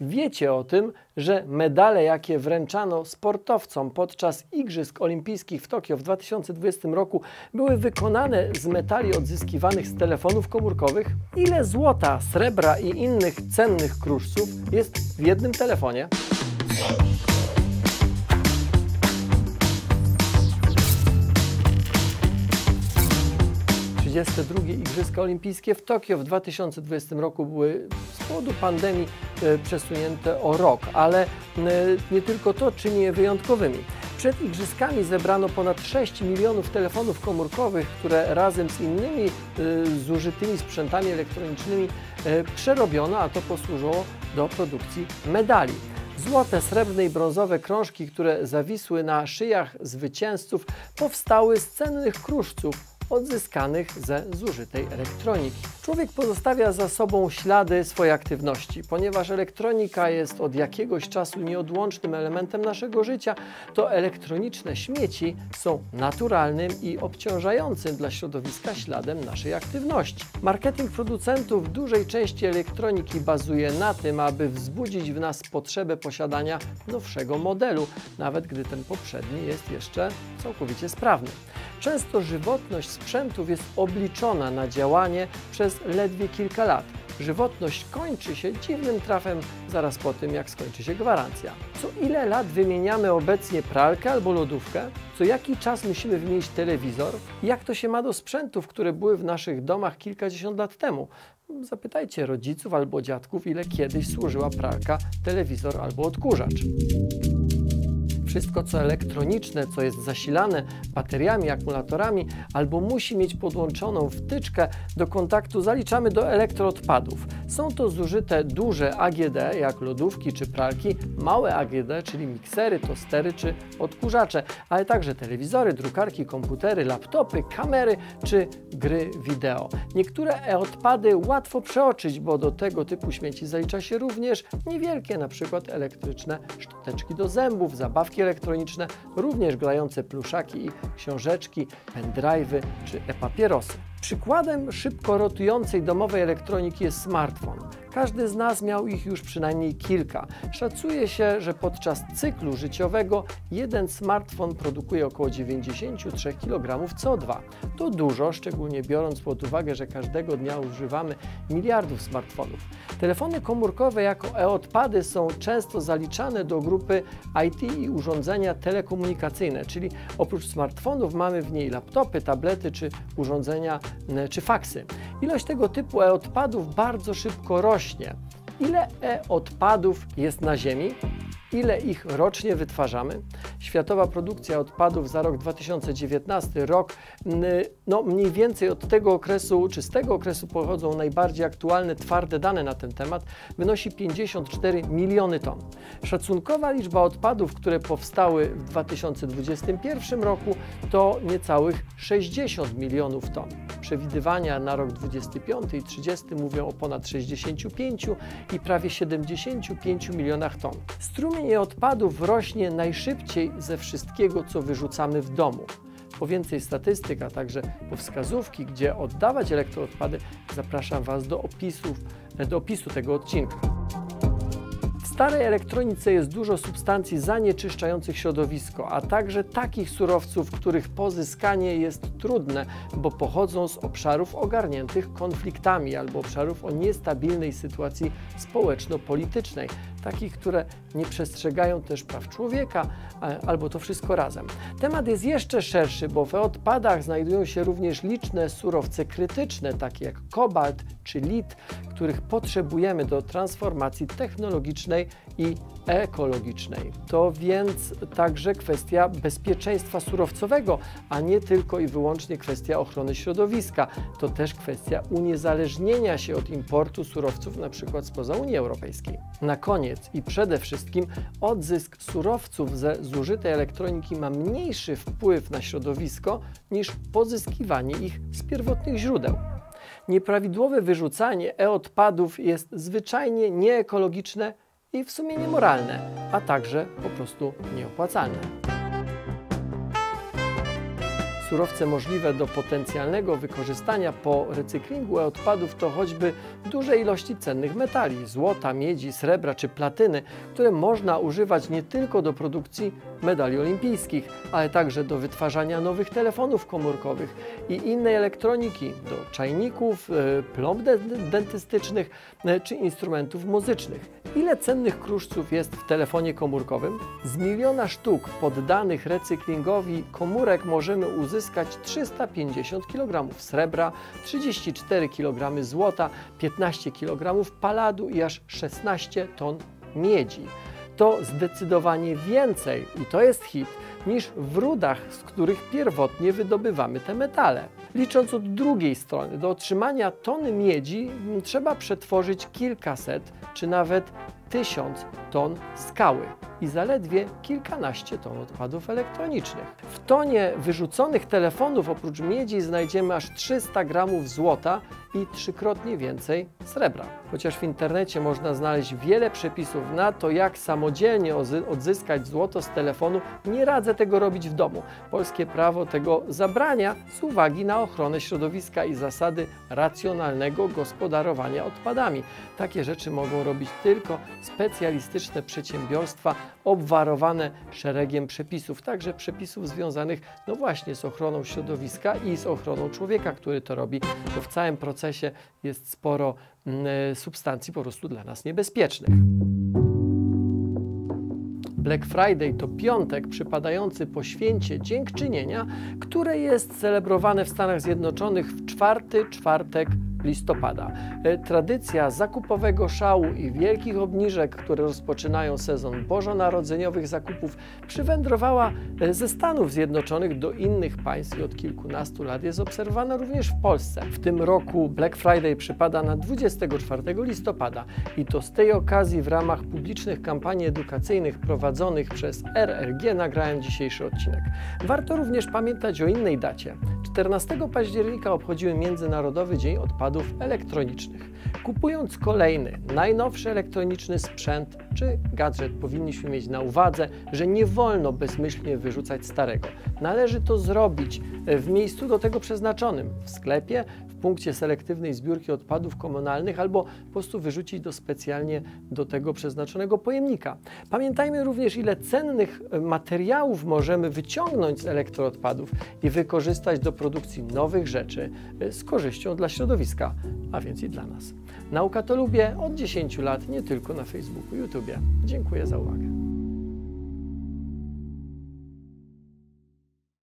Wiecie o tym, że medale, jakie wręczano sportowcom podczas Igrzysk Olimpijskich w Tokio w 2020 roku, były wykonane z metali odzyskiwanych z telefonów komórkowych? Ile złota, srebra i innych cennych kruszców jest w jednym telefonie? 32 Igrzyska Olimpijskie w Tokio w 2020 roku były z powodu pandemii e, przesunięte o rok, ale e, nie tylko to czyni je wyjątkowymi. Przed igrzyskami zebrano ponad 6 milionów telefonów komórkowych, które razem z innymi e, zużytymi sprzętami elektronicznymi przerobiono, a to posłużyło do produkcji medali. Złote, srebrne i brązowe krążki, które zawisły na szyjach zwycięzców, powstały z cennych kruszców odzyskanych ze zużytej elektroniki. Człowiek pozostawia za sobą ślady swojej aktywności. Ponieważ elektronika jest od jakiegoś czasu nieodłącznym elementem naszego życia, to elektroniczne śmieci są naturalnym i obciążającym dla środowiska śladem naszej aktywności. Marketing producentów dużej części elektroniki bazuje na tym, aby wzbudzić w nas potrzebę posiadania nowszego modelu, nawet gdy ten poprzedni jest jeszcze całkowicie sprawny. Często żywotność sprzętów jest obliczona na działanie przez ledwie kilka lat. Żywotność kończy się dziwnym trafem zaraz po tym, jak skończy się gwarancja. Co ile lat wymieniamy obecnie pralkę albo lodówkę? Co jaki czas musimy wymienić telewizor? Jak to się ma do sprzętów, które były w naszych domach kilkadziesiąt lat temu? Zapytajcie rodziców albo dziadków, ile kiedyś służyła pralka, telewizor albo odkurzacz wszystko co elektroniczne, co jest zasilane bateriami, akumulatorami, albo musi mieć podłączoną wtyczkę do kontaktu, zaliczamy do elektroodpadów. Są to zużyte duże AGD, jak lodówki czy pralki, małe AGD, czyli miksery, tostery czy odkurzacze, ale także telewizory, drukarki, komputery, laptopy, kamery czy gry wideo. Niektóre e-odpady łatwo przeoczyć, bo do tego typu śmieci zalicza się również niewielkie, przykład elektryczne szczoteczki do zębów, zabawki elektroniczne, również grające pluszaki i książeczki, pendrive'y czy e-papierosy. Przykładem szybko rotującej domowej elektroniki jest smartfon. Każdy z nas miał ich już przynajmniej kilka. Szacuje się, że podczas cyklu życiowego jeden smartfon produkuje około 93 kg CO2. To dużo, szczególnie biorąc pod uwagę, że każdego dnia używamy miliardów smartfonów. Telefony komórkowe jako e-odpady są często zaliczane do grupy IT i urządzenia telekomunikacyjne, czyli oprócz smartfonów mamy w niej laptopy, tablety czy urządzenia czy faksy. Ilość tego typu e-odpadów bardzo szybko rośnie. Ile e-odpadów jest na Ziemi? Ile ich rocznie wytwarzamy. Światowa produkcja odpadów za rok 2019, rok no mniej więcej od tego okresu, czy z tego okresu pochodzą najbardziej aktualne twarde dane na ten temat, wynosi 54 miliony ton. Szacunkowa liczba odpadów, które powstały w 2021 roku to niecałych 60 milionów ton. Przewidywania na rok 25 i 30 mówią o ponad 65 i prawie 75 milionach ton. Strumień Wytwarzanie odpadów rośnie najszybciej ze wszystkiego, co wyrzucamy w domu. Po więcej statystyk, a także po wskazówki, gdzie oddawać elektroodpady, zapraszam Was do, opisów, do opisu tego odcinka starej elektronice jest dużo substancji zanieczyszczających środowisko, a także takich surowców, których pozyskanie jest trudne, bo pochodzą z obszarów ogarniętych konfliktami albo obszarów o niestabilnej sytuacji społeczno-politycznej, takich, które nie przestrzegają też praw człowieka, albo to wszystko razem. Temat jest jeszcze szerszy, bo w odpadach znajdują się również liczne surowce krytyczne, takie jak kobalt czy lit, których potrzebujemy do transformacji technologicznej i ekologicznej. To więc także kwestia bezpieczeństwa surowcowego, a nie tylko i wyłącznie kwestia ochrony środowiska. To też kwestia uniezależnienia się od importu surowców np. spoza Unii Europejskiej. Na koniec i przede wszystkim odzysk surowców ze zużytej elektroniki ma mniejszy wpływ na środowisko niż pozyskiwanie ich z pierwotnych źródeł. Nieprawidłowe wyrzucanie e-odpadów jest zwyczajnie nieekologiczne i w sumie niemoralne, a także po prostu nieopłacalne. Surowce możliwe do potencjalnego wykorzystania po recyklingu odpadów to choćby duże ilości cennych metali, złota, miedzi, srebra czy platyny, które można używać nie tylko do produkcji medali olimpijskich, ale także do wytwarzania nowych telefonów komórkowych i innej elektroniki, do czajników, e, plomb dentystycznych e, czy instrumentów muzycznych. Ile cennych kruszców jest w telefonie komórkowym? Z miliona sztuk poddanych recyklingowi komórek możemy uzyskać 350 kg srebra, 34 kg złota, 15 kg paladu i aż 16 ton miedzi. To zdecydowanie więcej, i to jest hit, niż w rudach, z których pierwotnie wydobywamy te metale. Licząc od drugiej strony, do otrzymania tony miedzi trzeba przetworzyć kilkaset czy nawet tysiąc ton skały i zaledwie kilkanaście ton odpadów elektronicznych. W tonie wyrzuconych telefonów oprócz miedzi znajdziemy aż 300 gramów złota i trzykrotnie więcej srebra. Chociaż w internecie można znaleźć wiele przepisów na to, jak samodzielnie odzyskać złoto z telefonu, nie radzę tego robić w domu. Polskie prawo tego zabrania z uwagi na ochronę środowiska i zasady racjonalnego gospodarowania odpadami. Takie rzeczy mogą robić tylko specjalistyczne przedsiębiorstwa obwarowane szeregiem przepisów, także przepisów związanych no właśnie z ochroną środowiska i z ochroną człowieka, który to robi, bo w całym procesie jest sporo mm, e, substancji po prostu dla nas niebezpiecznych. Black Friday to piątek przypadający po święcie dziękczynienia, które jest celebrowane w Stanach Zjednoczonych w czwarty czwartek listopada. E, tradycja zakupowego szału i wielkich obniżek, które rozpoczynają sezon bożonarodzeniowych zakupów, przywędrowała e, ze Stanów Zjednoczonych do innych państw i od kilkunastu lat jest obserwowana również w Polsce. W tym roku Black Friday przypada na 24 listopada i to z tej okazji w ramach publicznych kampanii edukacyjnych prowadzonych przez RRG nagrałem dzisiejszy odcinek. Warto również pamiętać o innej dacie. 14 października obchodzimy Międzynarodowy Dzień Odpadów Elektronicznych. Kupując kolejny, najnowszy elektroniczny sprzęt czy gadżet, powinniśmy mieć na uwadze, że nie wolno bezmyślnie wyrzucać starego. Należy to zrobić w miejscu do tego przeznaczonym w sklepie, punkcie selektywnej zbiórki odpadów komunalnych albo po prostu wyrzucić do specjalnie do tego przeznaczonego pojemnika. Pamiętajmy również, ile cennych e, materiałów możemy wyciągnąć z elektroodpadów i wykorzystać do produkcji nowych rzeczy e, z korzyścią dla środowiska, a więc i dla nas. Nauka to lubię od 10 lat, nie tylko na Facebooku, YouTube. Dziękuję za uwagę.